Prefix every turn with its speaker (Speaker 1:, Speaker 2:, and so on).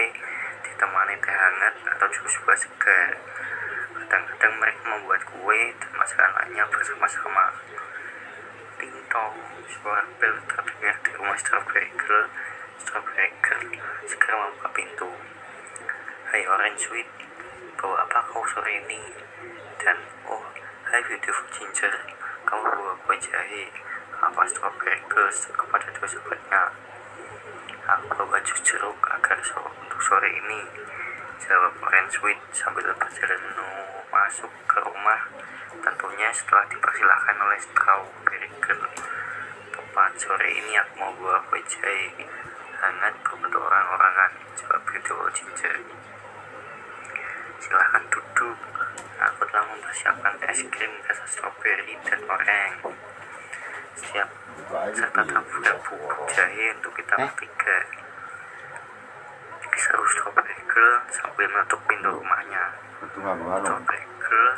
Speaker 1: kue ditemani teh hangat atau buah segar. Kadang-kadang mereka membuat kue dan masakan lainnya bersama-sama. Tinto, suara bel terdengar di rumah Strawberry Girl. Strawberry Girl segera membuka pintu. Hai Orange Sweet, bawa apa kau sore ini? Dan oh, hai beautiful ginger, kamu bawa kue jahe. Apa Strawberry Girl kepada dua sobatnya? Aku bawa jus jeruk agar so untuk sore ini. Jawab Orange Sweet sambil berjalan masuk ke rumah. Tentunya setelah dipersilahkan oleh Strawberry Girl. Tepat sore ini aku mau kue jahe hangat berbentuk orang-orangan. Jawab beautiful ginger. Silahkan duduk. Aku telah mempersiapkan es krim rasa stroberi dan oranye. Siap serta taburan bubuk jahe untuk kita bertiga. Seru Strawberry Girl sambil menutup pintu rumahnya. Strawberry Girl